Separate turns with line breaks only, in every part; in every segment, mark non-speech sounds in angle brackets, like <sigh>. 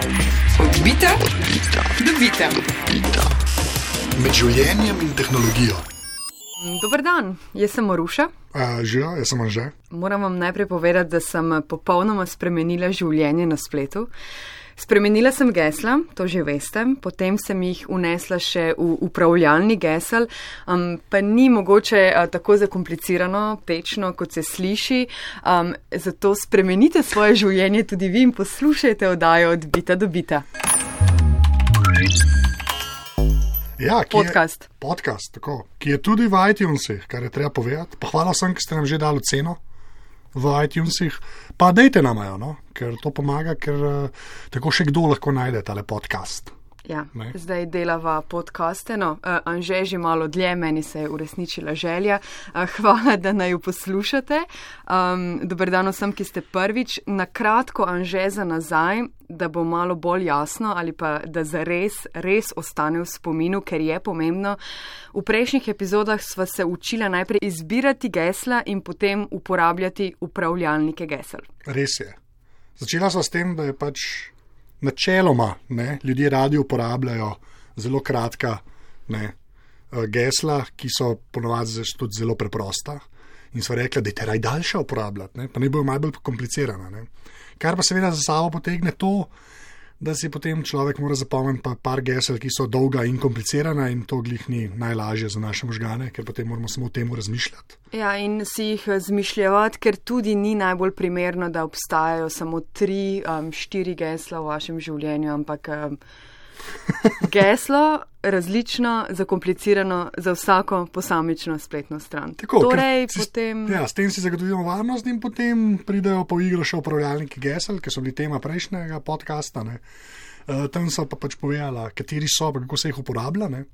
Odbita, dobita.
Med življenjem in tehnologijo.
Dober dan, jaz sem Maruša.
Uh, že, jaz sem že.
Moram vam najprej povedati, da sem popolnoma spremenila življenje na spletu. Spremenila sem gesla, to že veste, potem sem jih unesla še v upravljalni gesel, um, pa ni mogoče uh, tako zakomplicirano, tečno, kot se sliši. Um, zato spremenite svoje življenje tudi vi in poslušajte oddajo od bita do bita.
Ja,
Podcast.
Je, podcast, tako, ki je tudi v iTunesih, kar je treba povedati. Pa hvala vsem, ki ste nam že dali ceno v iTunesih, pa dejte nam jo, no? ker to pomaga, ker uh, tako še kdo lahko najde tale podcast.
Ja,
Ne.
zdaj delava podcaste. No, uh, Anže že malo dlje, meni se je uresničila želja. Uh, hvala, da naj jo poslušate. Um, Dober dan vsem, ki ste prvič. Na kratko, Anže za nazaj, da bo malo bolj jasno ali pa da za res, ostane v spominu, ker je pomembno. V prejšnjih epizodah sva se učila najprej izbirati gesla in potem uporabljati upravljalnike gesel.
Res je. Začela so s tem, da je pač načeloma ne, ljudje radi uporabljajo zelo kratka ne, eh, gesla, ki so ponovadi tudi zelo preprosta. In so rekli, da je te raj daljša uporabljati, ne, pa ne bojo najbolj komplicirana. Ne. Kar pa seveda za sabo potegne to, da si potem človek mora zapomniti pa par gesel, ki so dolga in komplicirana, in to glih ni najlažje za naše možgane, ker potem moramo samo o tem razmišljati.
Ja, in si jih eh, zmišljati, ker tudi ni najbolj primerno, da obstajajo samo tri, um, štiri gesla v vašem življenju, ampak um, geslo različno, zakomplicirano za vsako posamično spletno stran.
Tako,
torej,
si-
potem.
Ja, s tem si zagotovimo varnost, in potem pridejo po igro še upravljalniki gesel, ki so bili tema prejšnjega podcasta. Ne. Uh, tam so pa pač povedala, kateri so, kako se jih uporablja. Ne.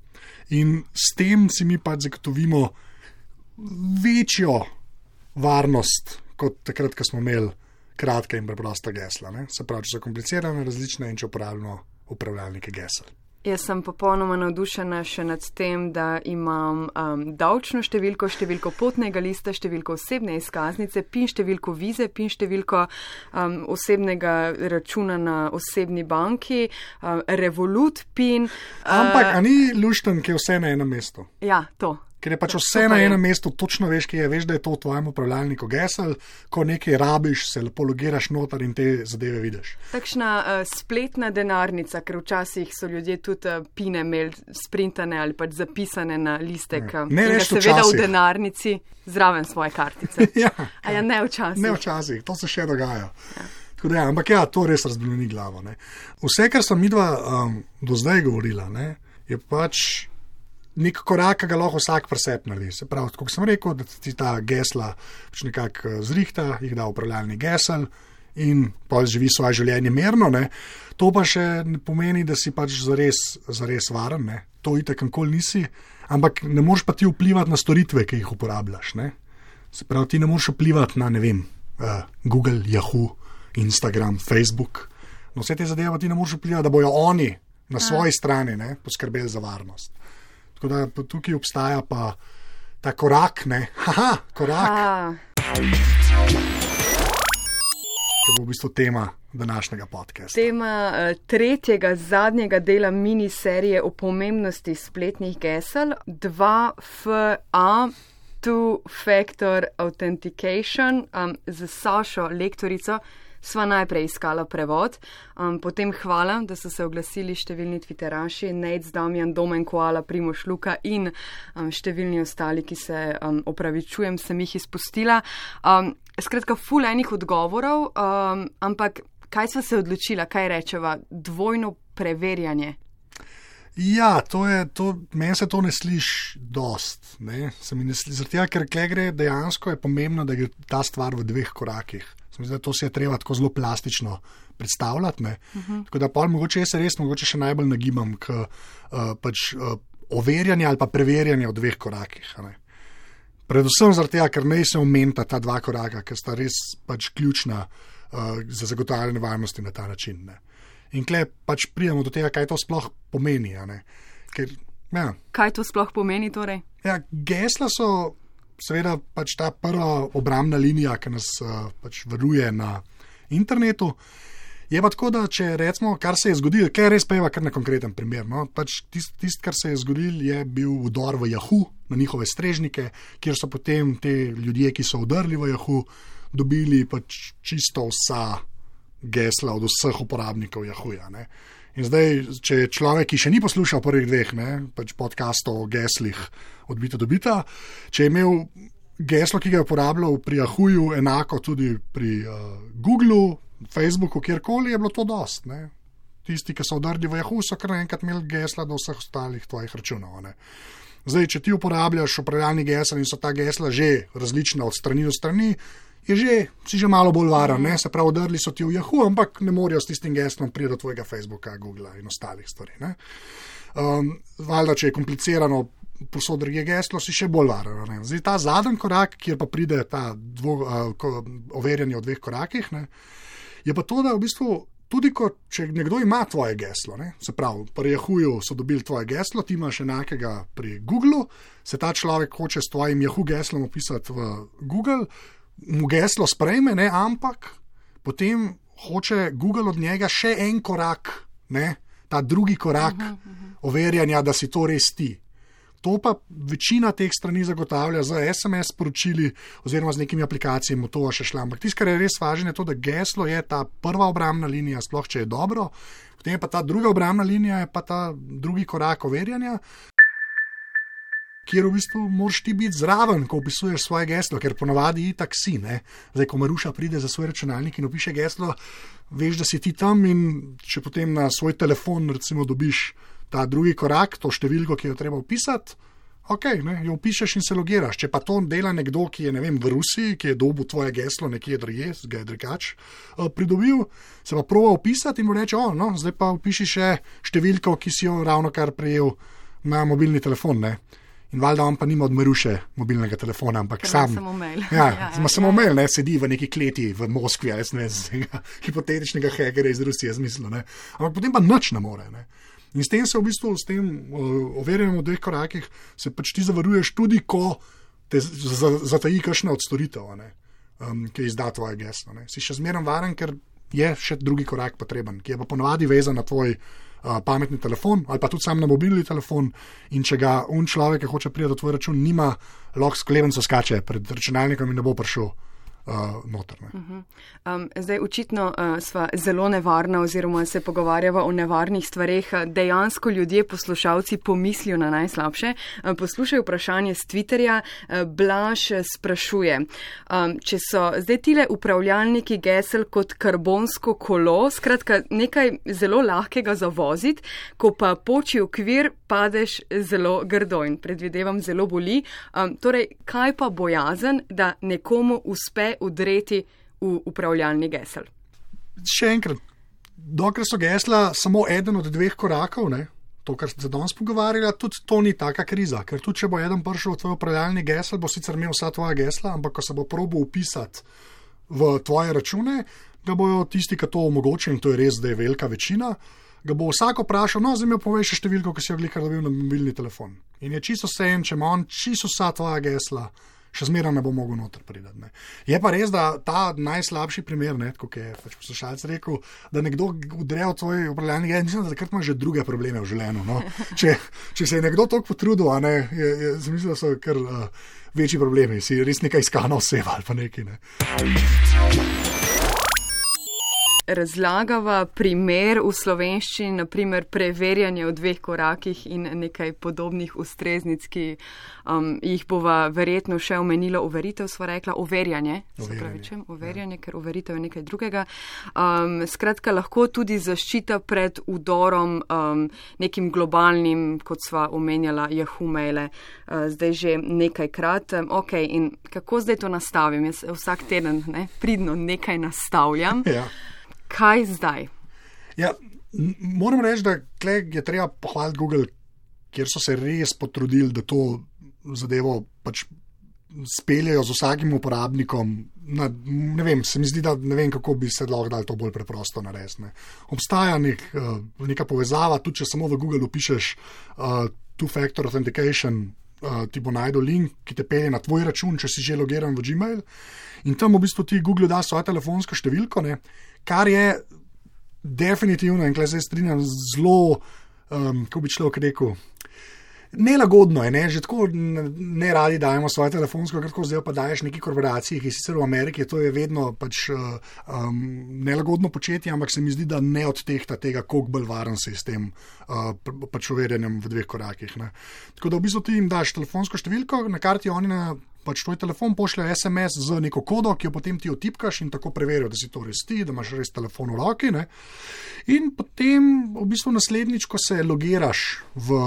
In s tem si mi pač zagotovimo večjo varnost, kot takrat, ko smo imeli kratka in preprosta gesla. Ne. Se pravi, če so komplicirane, različne in če uporabljamo upravljalnike gesel.
Jaz sem popolnoma navdušena še nad tem, da imam um, davčno številko, številko potnega lista, številko osebne izkaznice, pin številko vize, pin številko um, osebnega računa na osebni banki, um, Revolut pin.
Ampak,
uh,
a ni lušten, ki je vse na enem mestu?
Ja, to.
Ker je pač
To-
vse na enem mestu, točno veš, kje je, veš, da je to v tvojem upravljalniku gesel, ko nekaj rabiš, se lepo logiraš noter in te zadeve vidiš.
Takšna uh, spletna denarnica, ker včasih so ljudje tudi uh, pine imeli sprintane ali pač zapisane na listek.
Ja.
um,
Ne
ga
več
seveda
včasih.
v denarnici zraven svoje kartice. <laughs>
Ja,
A ja, ne včasih.
ne včasih, to se še dogaja. Tako Da, ja, ampak ja, to res razbremeni glavo. Ne. Vse, kar sem midva um, do zdaj govorila, ne, je pač nek korak, ki ga lahko vsak presep naredi. Se pravi, kot sem rekel, da ti ta gesla pač nekako eh, zrihta, jih da upravljalni gesel in pa živi svoje življenje mirno. Ne. To pa še ne pomeni, da si pač zares, zares varen, ne. to itek nikoli nisi, ampak ne moreš pa ti vplivati na storitve, ki jih uporabljaš. Ne. Se pravi, ti ne moreš vplivati na ne vem, uh, Google, Yahoo, Instagram, Facebook. No, vse te zadeve ti ne moreš vplivati, da bojo oni na svoji strani ne, poskrbeli za varnost. Tako da tukaj obstaja pa ta korak, ne, <laughs> haha, korak,
Ah.
ki bo v bistvu tema današnjega podcasta.
Tema eh, tretjega, zadnjega dela miniserije o pomembnosti spletnih gesel 2FA. Two-factor authentication um, z Sašo, lektorico, sva najprej iskala prevod, um, potem hvala, da so se oglasili številni Twitteraši, Nate, Damjan, Domen, Koala, Primoš Luka in um, številni ostali, ki se um, opravičujem, sem jih izpustila. Um, skratka, ful enih odgovorov, um, ampak kaj sva se odločila, kaj rečeva, dvojno preverjanje.
Ja, to je, to, meni se to ne sliši dost. Ne? Se mi ne sli- Zaradi tega, ker kle gre dejansko je pomembno, da gre ta stvar v dveh korakih. Se mi zdi, da to se je treba tako zelo plastično predstavljati. Uh -huh. Tako da pol mogoče jaz se res mogoče še najbolj nagibam k uh, pač, uh, overjanju ali pa preverjanju v dveh korakih. ne. Predvsem zaradi tega, ker ne se omenita ta dva koraka, ker sta res pač ključna uh, za zagotavljanje varnosti na ta način. Ne. In kle pač pridemo do tega, kaj to sploh pomeni. Ker, ja,
Kaj to sploh pomeni torej?
ja, gesla so seveda pač ta prva obrambna linija, ki nas uh, pač varuje na internetu. Je pa tako, da če rečemo, kar se je zgodilo, kaj res peva, kar na konkreten primer. No? Pač Tisto, tist, kar se je zgodilo, je bil vdor v Yahoo na njihove strežnike, kjer so potem te ljudje, ki so vdrli v Yahoo, dobili pač čisto vsa gesla od vseh uporabnikov Yahooja. Ne? In zdaj, če je človek, ki še ni poslušal prvih dveh ne, pač podkastov o geslih, odbita do bita, če je imel geslo, ki ga je uporabljal pri Yahooju, enako tudi pri uh, Googlu, Facebooku, kjerkoli je bilo to dost. Ne? Tisti, ki so vdrli v Yahoo, so kar naenkrat imeli gesla do vseh ostalih tvojih računov. Ne? Zdaj, če ti uporabljaš upravljalni gesel in so ta gesla že različna od strani do strani, je že, si že malo bolj varen. Ne? Se pravi, vdrli so ti v Yahoo, ampak ne morejo s tistim geslom priti do tvojega Facebooka, Google in ostalih stvari. Um, valjda, če je komplicirano, posod druge geslo, si še bolj varen. Zdaj ta zadnji korak, kjer pa pride ta dvo, uh, overjanje v dveh korakih. Ne? Je pa to, da v bistvu tudi, ko, če nekdo ima tvoje geslo, ne, se pravi, pri Yahooju so dobili tvoje geslo, ti imaš enakega pri Googlu, se ta človek hoče s tvojim Yahoo geslom opisati v Google, mu geslo sprejme, ne, ampak potem hoče Google od njega še en korak, ne, ta drugi korak uh -huh, uh -huh. overjanja, da si to res ti. To pa večina teh strani zagotavlja z SMS sporočili oziroma z nekimi aplikacijami, to še šla. Ampak tisto, kar je res važno, je to, da geslo je ta prva obrambna linija, sploh če je dobro, potem je pa ta druga obrambna linija, je pa ta drugi korak overjanja. Ker v bistvu moraš ti biti zraven, ko opisuješ svoje geslo, ker ponavadi je taksi. Zdaj, ko Maruša pride za svoj računalnik in opiše geslo, veš, da si ti tam in če potem na svoj telefon, recimo, dobiš ta drugi korak, to številko, ki jo treba upisati. Ok, ne, jo upišeš in se logiraš. Če pa to dela nekdo, ki je vem, v Rusiji, ki je dobil tvoje geslo nekje drugje, ga je drugač uh, pridobil, se pa prova upisati in mu reče: O, no, zdaj pa upiši še številko, ki si jo ravno kar prejel na mobilni telefon. Ne. In valjda on pa nima odmeruše mobilnega telefona, ampak Ker sam.
Samo mail.
Ja, ja, ja, samo ja. mail, ne, sedi v neki kleti v Moskvi, jaz ne znam, <laughs> hipotetičnega hegerja iz Rusije, zmislil. Ampak potem pa nič ne more. Ne. In s tem se v bistvu, s tem uh, overjanjem v dveh korakih, se pač ti zavaruješ tudi, ko te zataji kakšna od storitev, um, ki izda tvoje geslo. Ne. Si še zmeraj varen, ker je še drugi korak potreben, ki je pa ponovadi vezan na tvoj pametni telefon ali pa tudi sam na mobilni telefon. In če ga un človek, ki hoče priti do tvoj račun, nima, lahko sklevenco skače pred računalnikom in ne bo prišel uh, noter. Uh
-huh. um, zdaj, očitno uh, smo zelo nevarni, oziroma se pogovarjamo o nevarnih stvareh. Dejansko ljudje, poslušalci, pomislijo na najslabše. Um, poslušaj vprašanje z Twitterja. Uh, Blaž sprašuje, um, če so zdaj tile upravljalniki gesel kot karbonsko kolo, skratka nekaj zelo lahkega za voziti, ko pa poči okvir, padeš zelo grdo in predvidevam zelo boli. Um, torej, kaj pa bojazen, da nekomu uspe udreti v upravljalni gesel.
Še enkrat, dokler so gesla samo eden od dveh korakov, ne, to, kar ste danes pogovarjali, tudi to ni taka kriza. Ker tudi, če bo eden prišel v tvoj upravljalni gesel, bo sicer imel vsa tvoja gesla, ampak ko se bo probo upisati v tvoje račune, da bojo tisti, ki to omogočajo, in to je res, da je velika večina. Ga bo vsak vprašal, no, zdaj mi poveš številko, ki si jo glikar dobil na mobilni telefon. In je čisto vse en, če ima on čisto vsa tvoja gesla, še zmeraj ne bo mogel noter priti. Je pa res, da ta najslabši primer, ne, kot je pač poslušalec rekel, da nekdo udre v tvoj upravljalnik, ja, mislim, da takrat ima že druge probleme v življenju. No. <laughs> Če, če se je nekdo tako potrudil, ne, je, je, mislim, da so kar uh, večji problemi, si res nekaj iskano oseba ali pa nekaj. Ne
razlagava primer v slovenščini, naprimer preverjanje v dveh korakih in nekaj podobnih ustreznic, ki um, jih bova verjetno še omenila. Overitev sva rekla, overjanje, se pravi, čem overjanje, ja. ker overitev je nekaj drugega. Um, skratka, lahko tudi zaščita pred udorom um, nekim globalnim, kot sva omenjala, jahumele, uh, zdaj že nekajkrat. Um, ok, in kako zdaj to nastavim? Jaz vsak teden ne, pridno nekaj nastavljam. Ja kaj zdaj?
Ja, moram reči, da je treba pohvaliti Google, kjer so se res potrudili, da to zadevo pač speljejo z vsakim uporabnikom. Na, ne vem, se mi zdi, da ne vem, kako bi se lahko dal to bolj preprosto narediti. Obstaja nek, uh, neka povezava, tudi če samo v Google pišeš uh, two-factor authentication. Uh, ti bo najdel link, ki te pelje na tvoj račun, če si že logiran v Gmail. In tam v bistvu ti Google da svojo telefonsko številko, ne, kar je definitivno, in klej se strinjam, zelo, um, kako bi človek rekel. Nelagodno je, ne? že tako ne radi dajemo svoje telefonsko, kar zdaj pa daješ neki korporaciji, ki sicer v Ameriki to je vedno pač um, nelagodno početje, ampak se mi zdi, da ne odtehta tega, koliko bolj varen si s tem uh, pač uverjanjem v dveh korakih. Ne? Tako da v bistvu ti jim daš telefonsko številko, na karti oni na pač tvoj telefon pošljajo SMS z neko kodo, ki jo potem ti otipkaš in tako preverijo, da si to res ti, da imaš res telefon v roki. Ne? In potem v bistvu naslednjič, ko se logiraš v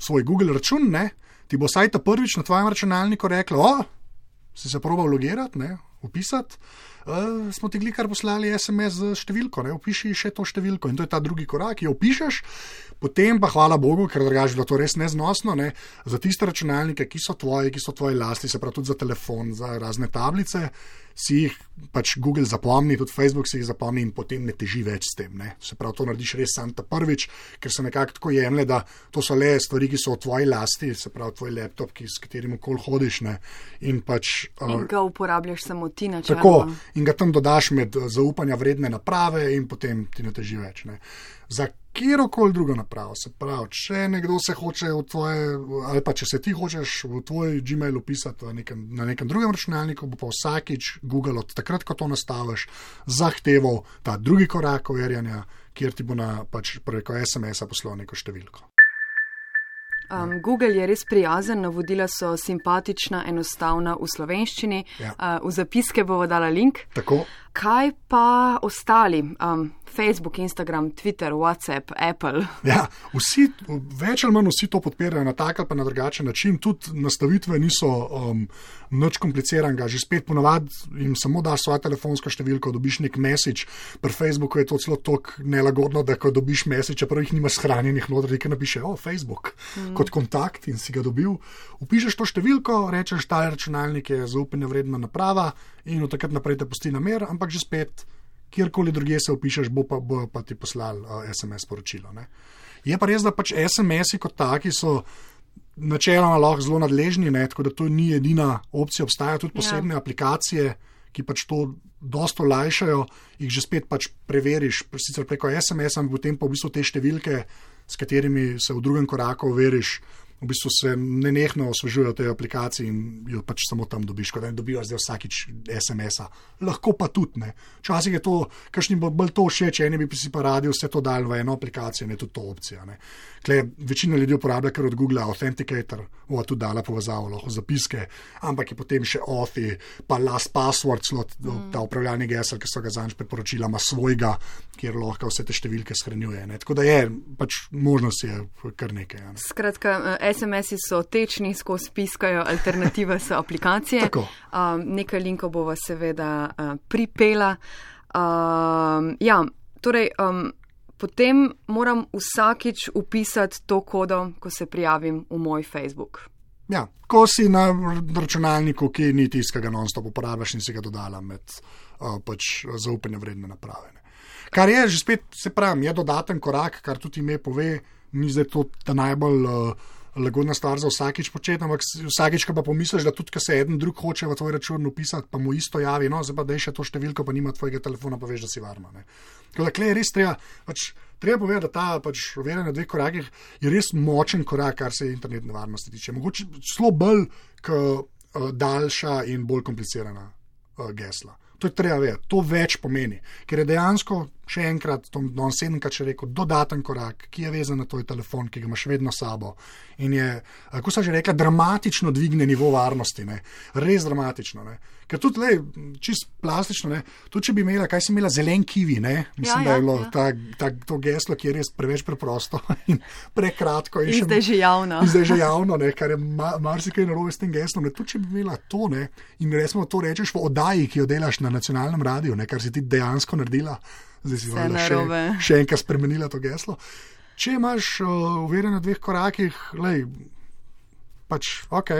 svoj Google račun, ne, ti bo sajta prvič na tvojem računalniku rekla: O, si se probal logirati, ne, upisati. Uh, smo ti glikar poslali SMS z številko, ne, upiši še to številko in to je ta drugi korak, ki jo upišeš, potem pa hvala Bogu, ker drugače je to res neznosno, ne, za tiste računalnike, ki so tvoji, ki so tvoji lasti, se pravi tudi za telefon, za razne tablice, si jih pač Google zapomni, tudi Facebook si jih zapomni in potem ne teži več s tem. Ne. Se pravi, to narediš res sam ta prvič, ker se nekako tako jemlje, da to so le stvari, ki so v tvoji lasti, se pravi, tvoj laptop, ki, s katerim kol hodiš. Ne. In pač.
In ga uporabljaš samo ti na čelu.
Tako, in ga tam dodaš med zaupanja vredne naprave in potem ti ne teži več. Ne. Za kjer koli drugo napravo. Se pravi, če nekdo se hoče v tvoje, ali pa če se ti hočeš v tvoj Gmail upisati nekem, na nekem drugem računalniku, bo pa vsakič Google od takrat, ko to nastaviš, zahteval ta drugi korak overjanja, kjer ti bo na pač preko SMS-a poslal neko številko.
Um, Google je res prijazen, navodila so simpatična, enostavna v slovenščini. Ja. Uh, v zapiske bomo dala link.
Tako.
Kaj pa ostali? Um, Facebook, Instagram, Twitter, WhatsApp, Apple. <laughs>
Ja, vsi, več ali manj vsi to podpirajo na tak ali pa na drugačen način. Tudi nastavitve niso um, nič kompliciranega. Že spet ponovadi jim samo daš svojo telefonsko številko, dobiš nek message. Pri Facebooku je to celo tako nelagodno, da ko dobiš message, čeprav jih nimaš shranjenih noter, ki napiše, o, Facebook mm. kot kontakt in si ga dobil. Upišeš to številko, rečeš, ta računalnik je zaupanja vredna naprava in od takrat naprej te pusti na mer, ampak že spet kjerkoli drugje se upišeš, bo pa, bo pa ti poslal uh, SMS sporočilo. Ne. Je pa res, da pač SMS-i kot taki so načeloma lahko zelo nadležni, ne, tako da to ni edina opcija. Obstajajo tudi posebne ja. aplikacije, ki pač to dosto lajšajo, jih že spet pač preveriš, sicer preko SMS-a, potem pa v bistvu te številke, s katerimi se v drugem koraku veriš v bistvu se nenehno osvežujejo te aplikacije in jo pač samo tam dobiš, kot da ne dobijo zdaj vsakič SMS-a. Lahko pa tudi ne. Včasih je to, kakšni bo bolj to všeč, eni bi si pa radi vse to dal v eno aplikacijo, ne tudi to opcija. Kle, večina ljudi uporablja kar od Google Authenticator, ova tudi dala povezavo, lahko zapiske, ampak je potem še Offi, pa Last Password, slot, mm. ta upravljalni gesel, ki so ga zanj priporočila, ima svojega, kjer lahko vse te številke shranjuje. Ne. Tako da je, pač možnost je kar nekaj. Ne.
Skratka, SMS-i so tečni, skozi piskajo, alternative so aplikacije. um, nekaj linkov bova seveda uh, pripela. Um, ja, torej, um, potem moram vsakič upisati to kodo, ko se prijavim v moj Facebook.
Ja, ko si na računalniku, ki ni tiskega non-stop uporabljaš in si ga dodala med uh, pač zaupanja vredne naprave. Ne. Kar je že spet, se pravi, je dodaten korak, kar tudi ime pove, ni zdaj to najbolj. Uh, lagodna stvar za vsakič početi, ampak vsakič, ko pa pomisliš, da tudi, ko se en drug hoče v tvoj račun upisati, pa mu isto javi, no, zdaj pa da je še to številko, pa nima tvojega telefona, pa veš, da si varno. Tako da je res treba. Pač, Treba povedati, da ta pač, verjame na dveh korakih je res močen korak, kar se internetne varnosti tiče. Mogoče celo bolj k, uh, daljša in bolj komplicirana uh, gesla. To je treba vedeti, to več pomeni, ker je dejansko še enkrat, to bom sedemkrat še rekel, dodaten korak, ki je vezan na tvoj telefon, ki ga imaš vedno sabo. In je, kako sem že rekla, dramatično dvigne nivo varnosti, ne? res dramatično. Ne? Ker tudi, lej, čist plastično, ne? tudi če bi imela, kaj si imela, zelen kivi, ne? mislim, ja, da je ja, bilo ja. ta, ta, to geslo, ki je res preveč preprosto <laughs> in prekratko.
In, in zdaj že javno. <laughs>
Zdaj že javno, ne? kar je ma, marsikaj narobe s tem geslom. Ne? Tudi če bi imela to ne? in resmo to rečeš v oddaji, ki jo delaš na nacionalnem radiju, ne? kar si ti dejansko naredila zdaj si lahko še, še enkrat spremenila to geslo. Če imaš uh, uverjeno na dveh korakih, lej, pač ok.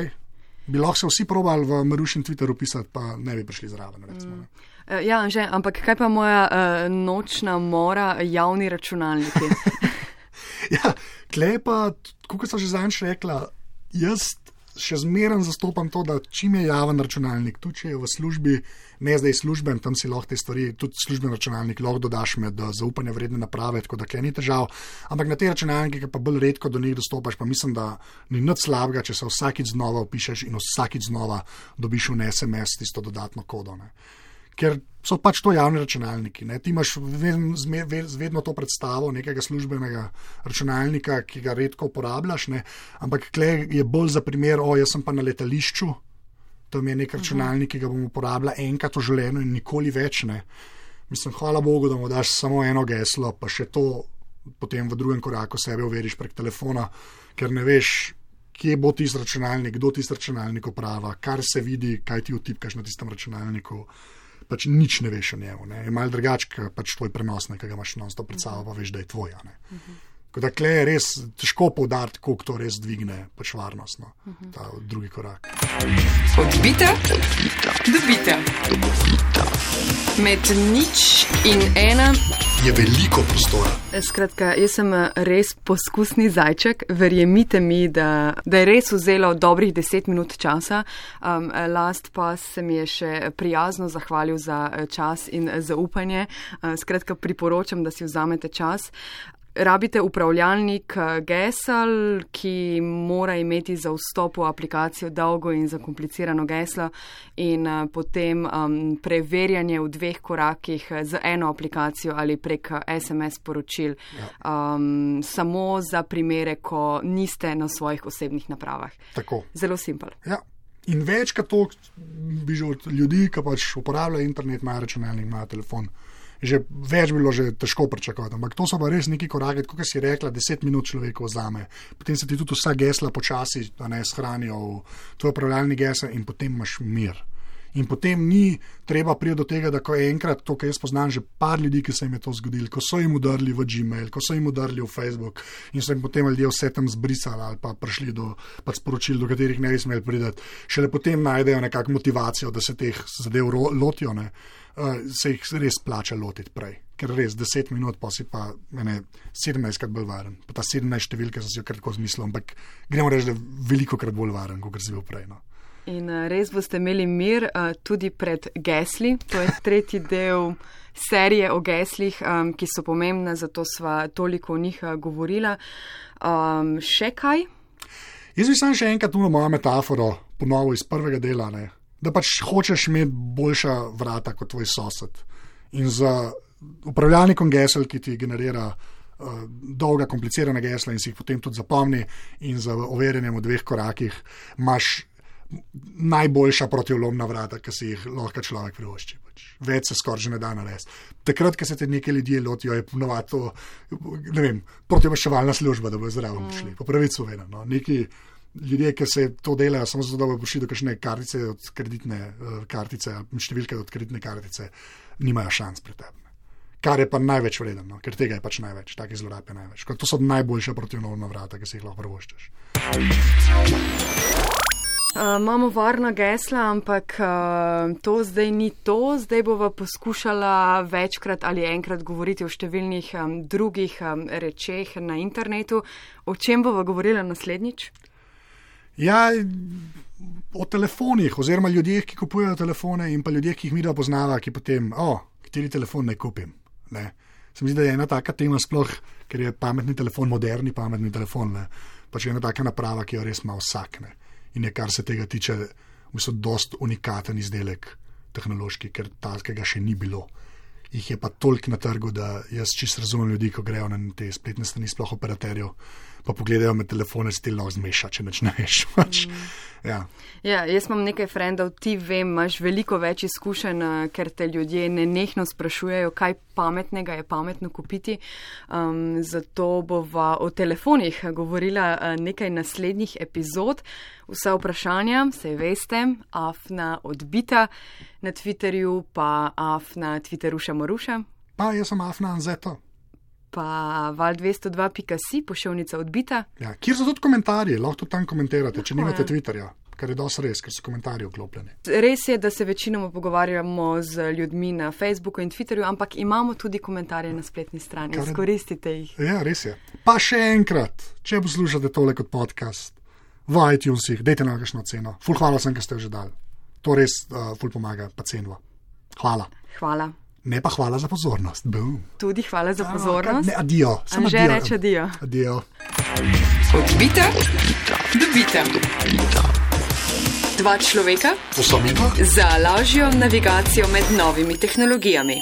Bi lahko se vsi probali v Marušin Twitter upisati, pa ne bi prišli zraven. Recimo, mm.
Eh, ja, že, ampak kaj pa moja uh, nočna mora, javni računalniki? <laughs>
ja, klepa, kot sem že zadnjič rekla, jaz še zmeraj zastopam to, da čim je javen računalnik, tudi če je v službi, ne zdaj služben, tam si lahko te stvari, tudi služben računalnik lahko dodaš med zaupanje vredne naprave, tako da kaj ni težav. Ampak na te računalnike, ki pa bolj redko do njih dostopaš, pa mislim, da ni nič slabega, če se vsakič znova opišeš in vsakič znova dobiš v SMS tisto dodatno kodo. Ne. Ker so pač to javni računalniki. Ne. Ti imaš vedno to predstavo nekega službenega računalnika, ki ga redko uporabljaš, ne. ampak klej je bolj za primer, o jaz sem pa na letališču, tam je nek računalnik, ki ga bom uporabljal enkrat v življenju in nikoli več ne. Mislim, hvala Bogu, da mu daš samo eno geslo, pa še to potem v drugem koraku sebe uveriš prek telefona, ker ne veš, kje bo tisti računalnik, kdo tisti računalnik upravlja, kar se vidi, kaj ti vtipkaš na tistem računalniku pač nič ne veš o njemu. Ne. Je malo drugačen, pač tvoj prenos, ki ga imaš non-stop pred sabo, pa veš, da je tvoja. Tako da je res težko povdariti, koliko to res dvigne pač varnost, no, ta drugi korak.
Odbite, dobite. Med nič in ena
je veliko prostora.
Skratka, jaz sem res poskusni zajček. Verjemite mi, da, da je res vzelo dobrih deset minut časa. Um, last pa se mi je še prijazno zahvalil za čas in zaupanje. Uh, skratka, priporočam, da si vzamete čas. Rabite upravljalnik eh, gesel, ki mora imeti za vstop v aplikacijo dolgo in zakomplicirano geslo in uh, potem um, preverjanje v dveh korakih z eno aplikacijo ali prek SMS poročil. Ja. Um, samo za primere, ko niste na svojih osebnih napravah.
Tako.
Zelo simpel.
Ja. In večkrat to bi že od ljudi, ki pač uporabljajo internet, imajo računalnik, imajo telefon že več bilo že težko pričakovati. Ampak to so pa res neki koraki, kot si rekla, deset minut človeka vzame. Potem se ti tudi vsa gesla počasi shranijo v tvoj upravljalni gesel in potem imaš mir. In potem ni treba priti do tega, da ko je enkrat to, kar jaz poznam, že par ljudi, ki se jim je to zgodilo, ko so jim udarili v Gmail, ko so jim udarili v Facebook in so jim potem ljudje vse tam zbrisali ali pa prišli do pač sporočil, do katerih ne bi smeli priti. Šele potem najdejo nekakšno motivacijo, da se teh zadev lotijo. Ne se jih res plača lotiti prej. Ker res 10 minut, pa si pa mene 17 krat bolj varen. Pa ta 17 številka sem si jo kratko zmislil, ampak gremo reči, da je veliko krat bolj varen, kot si bil prej. No.
In uh, res boste imeli mir uh, tudi pred gesli. To je tretji del serije o geslih, um, ki so pomembne, zato sva toliko o njih govorila. Um, še kaj?
Jaz bi sam še enkrat tu mojo metaforo ponovil iz prvega dela. Ne da pač hočeš imeti boljša vrata kot tvoj sosed. In za upravljalnikom gesel, ki ti generira uh, dolga, komplicirana gesla in si jih potem tudi zapomni, in za overjenjem v dveh korakih, imaš najboljša protivlomna vrata, ki si jih lahko človek privošči. Pač. Več se skoraj že ne da narediti. Takrat, ko se te nekaj ljudi lotijo, je ponovadi to, protivaševalna služba, da bo zdravo mm. šli. Po pravici povedano. No ljudje, ki se to delajo, samo zato, da bo prišli do kakšne kartice od kreditne uh, kartice, številke od kreditne kartice, nimajo šans pred tem. Kar je pa največ vredno, no? ker tega je pač največ, take zlorabe največ. To so najboljša protivnovna vrata, ki si jih lahko prvoščeš.
Uh, imamo varna gesla, ampak uh, to zdaj ni to. Zdaj bova poskušala večkrat ali enkrat govoriti o številnih um, drugih um, rečeh na internetu. O čem bova govorila naslednjič?
Ja, o telefonih, oziroma ljudeh, ki kupujejo telefone, in pa ljudeh, ki jih mi da poznava, ki potem, o, oh, kateri telefon naj kupim. Ne. Se mi zdi, da je ena taka tema, sploh, ker je pametni telefon, moderni pametni telefon, ne. pač ena taka naprava, ki jo res ima vsak. Ne. In je, kar se tega tiče, v bistvu, dost unikaten izdelek tehnološki, ker takega še ni bilo. Ih je pa toliko na trgu, da jaz čisto razumem ljudi, ko grejo na te spletne strani, sploh operaterjev pa pogledajo me telefone, stilno zmeša, če neč ne veš. Mm. Ja.
ja, jaz imam nekaj frendov, ti vem, imaš veliko več izkušenj, eh, ker te ljudje nenehno sprašujejo, kaj pametnega je pametno kupiti. Um, zato bova o telefonih govorila eh, nekaj naslednjih epizod. Vsa vprašanja, se veste, afna odbita na Twitterju, pa afna Twitteru še moruša.
Pa jaz sem afna Anzeto
pa val 202.si, pošiljka odbita.
Ja, kjer so tudi komentarji, lahko tam komentirate, če nimate Twitterja. Kar je dosti res, ker so komentarji vklopljeni.
Res je, da se večinoma pogovarjamo z ljudmi na Facebooku in Twitterju, ampak imamo tudi komentarje na spletni strani. Izkoristite jih.
Ja, res je. Pa še enkrat, če poslušate tole kot podcast, v iTunesih, dajte na kakšno ceno. Ful, hvala sem, ker ste jo že dali. To res uh, ful pomaga, pa cenva. Hvala.
Hvala.
Ne pa hvala za pozornost. Boom.
Tudi hvala za pozornost.
Ne, adijo. Samo adijo.
reče adijo.
Adijo.
Odbita, dobita. Dva človeka
To so mi dva.
za lažjo navigacijo med novimi tehnologijami.